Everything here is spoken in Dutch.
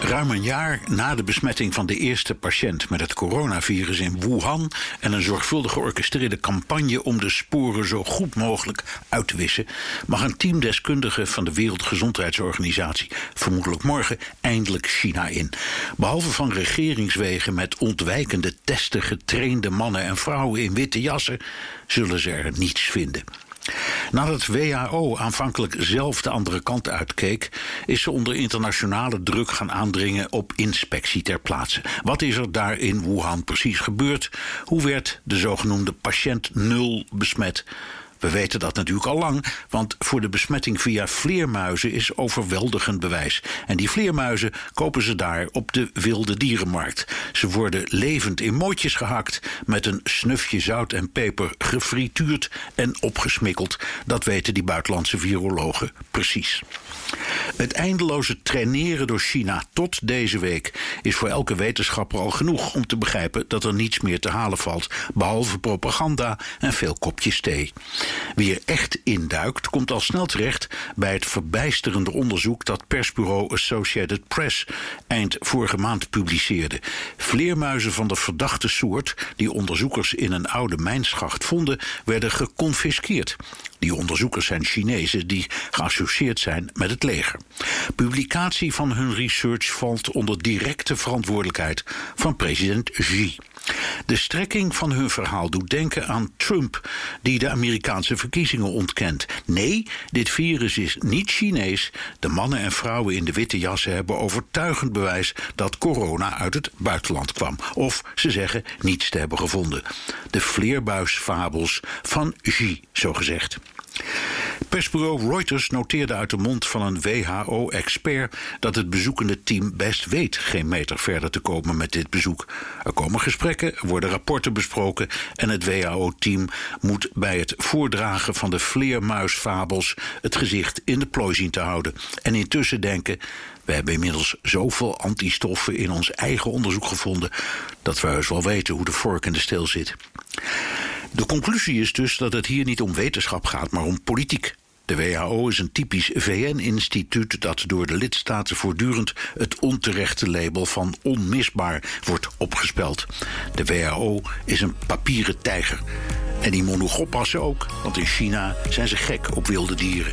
Ruim een jaar na de besmetting van de eerste patiënt met het coronavirus in Wuhan en een zorgvuldig georchestreerde campagne om de sporen zo goed mogelijk uit te wissen, mag een team deskundigen van de Wereldgezondheidsorganisatie vermoedelijk morgen eindelijk China in. Behalve van regeringswegen met ontwijkende testen getrainde mannen en vrouwen in witte jassen, zullen ze er niets vinden. Nadat WHO aanvankelijk zelf de andere kant uitkeek, is ze onder internationale druk gaan aandringen op inspectie ter plaatse. Wat is er daar in Wuhan precies gebeurd? Hoe werd de zogenoemde patiënt nul besmet? We weten dat natuurlijk al lang, want voor de besmetting via vleermuizen is overweldigend bewijs. En die vleermuizen kopen ze daar op de wilde dierenmarkt. Ze worden levend in mootjes gehakt, met een snufje zout en peper gefrituurd en opgesmikkeld. Dat weten die buitenlandse virologen precies. Het eindeloze traineren door China tot deze week is voor elke wetenschapper al genoeg om te begrijpen dat er niets meer te halen valt, behalve propaganda en veel kopjes thee. Wie er echt induikt, komt al snel terecht bij het verbijsterende onderzoek dat persbureau Associated Press eind vorige maand publiceerde. Vleermuizen van de verdachte soort, die onderzoekers in een oude mijnschacht vonden, werden geconfiskeerd. Die onderzoekers zijn Chinezen die geassocieerd zijn met het leger. Publicatie van hun research valt onder directe verantwoordelijkheid van president Xi. De strekking van hun verhaal doet denken aan Trump, die de Amerikaanse verkiezingen ontkent. Nee, dit virus is niet Chinees. De mannen en vrouwen in de witte jassen hebben overtuigend bewijs dat corona uit het buitenland kwam. Of ze zeggen niets te hebben gevonden. De vleerbuisfabels van Xi, zo gezegd. Persbureau Reuters noteerde uit de mond van een WHO-expert dat het bezoekende team best weet geen meter verder te komen met dit bezoek. Er komen gesprekken, worden rapporten besproken en het WHO-team moet bij het voordragen van de vleermuisfabels het gezicht in de plooi zien te houden. En intussen denken: we hebben inmiddels zoveel antistoffen in ons eigen onderzoek gevonden dat we heus wel weten hoe de vork in de steel zit. De conclusie is dus dat het hier niet om wetenschap gaat, maar om politiek. De WHO is een typisch VN-instituut dat door de lidstaten voortdurend het onterechte label van onmisbaar wordt opgespeld. De WHO is een papieren tijger. En die moet ook, want in China zijn ze gek op wilde dieren.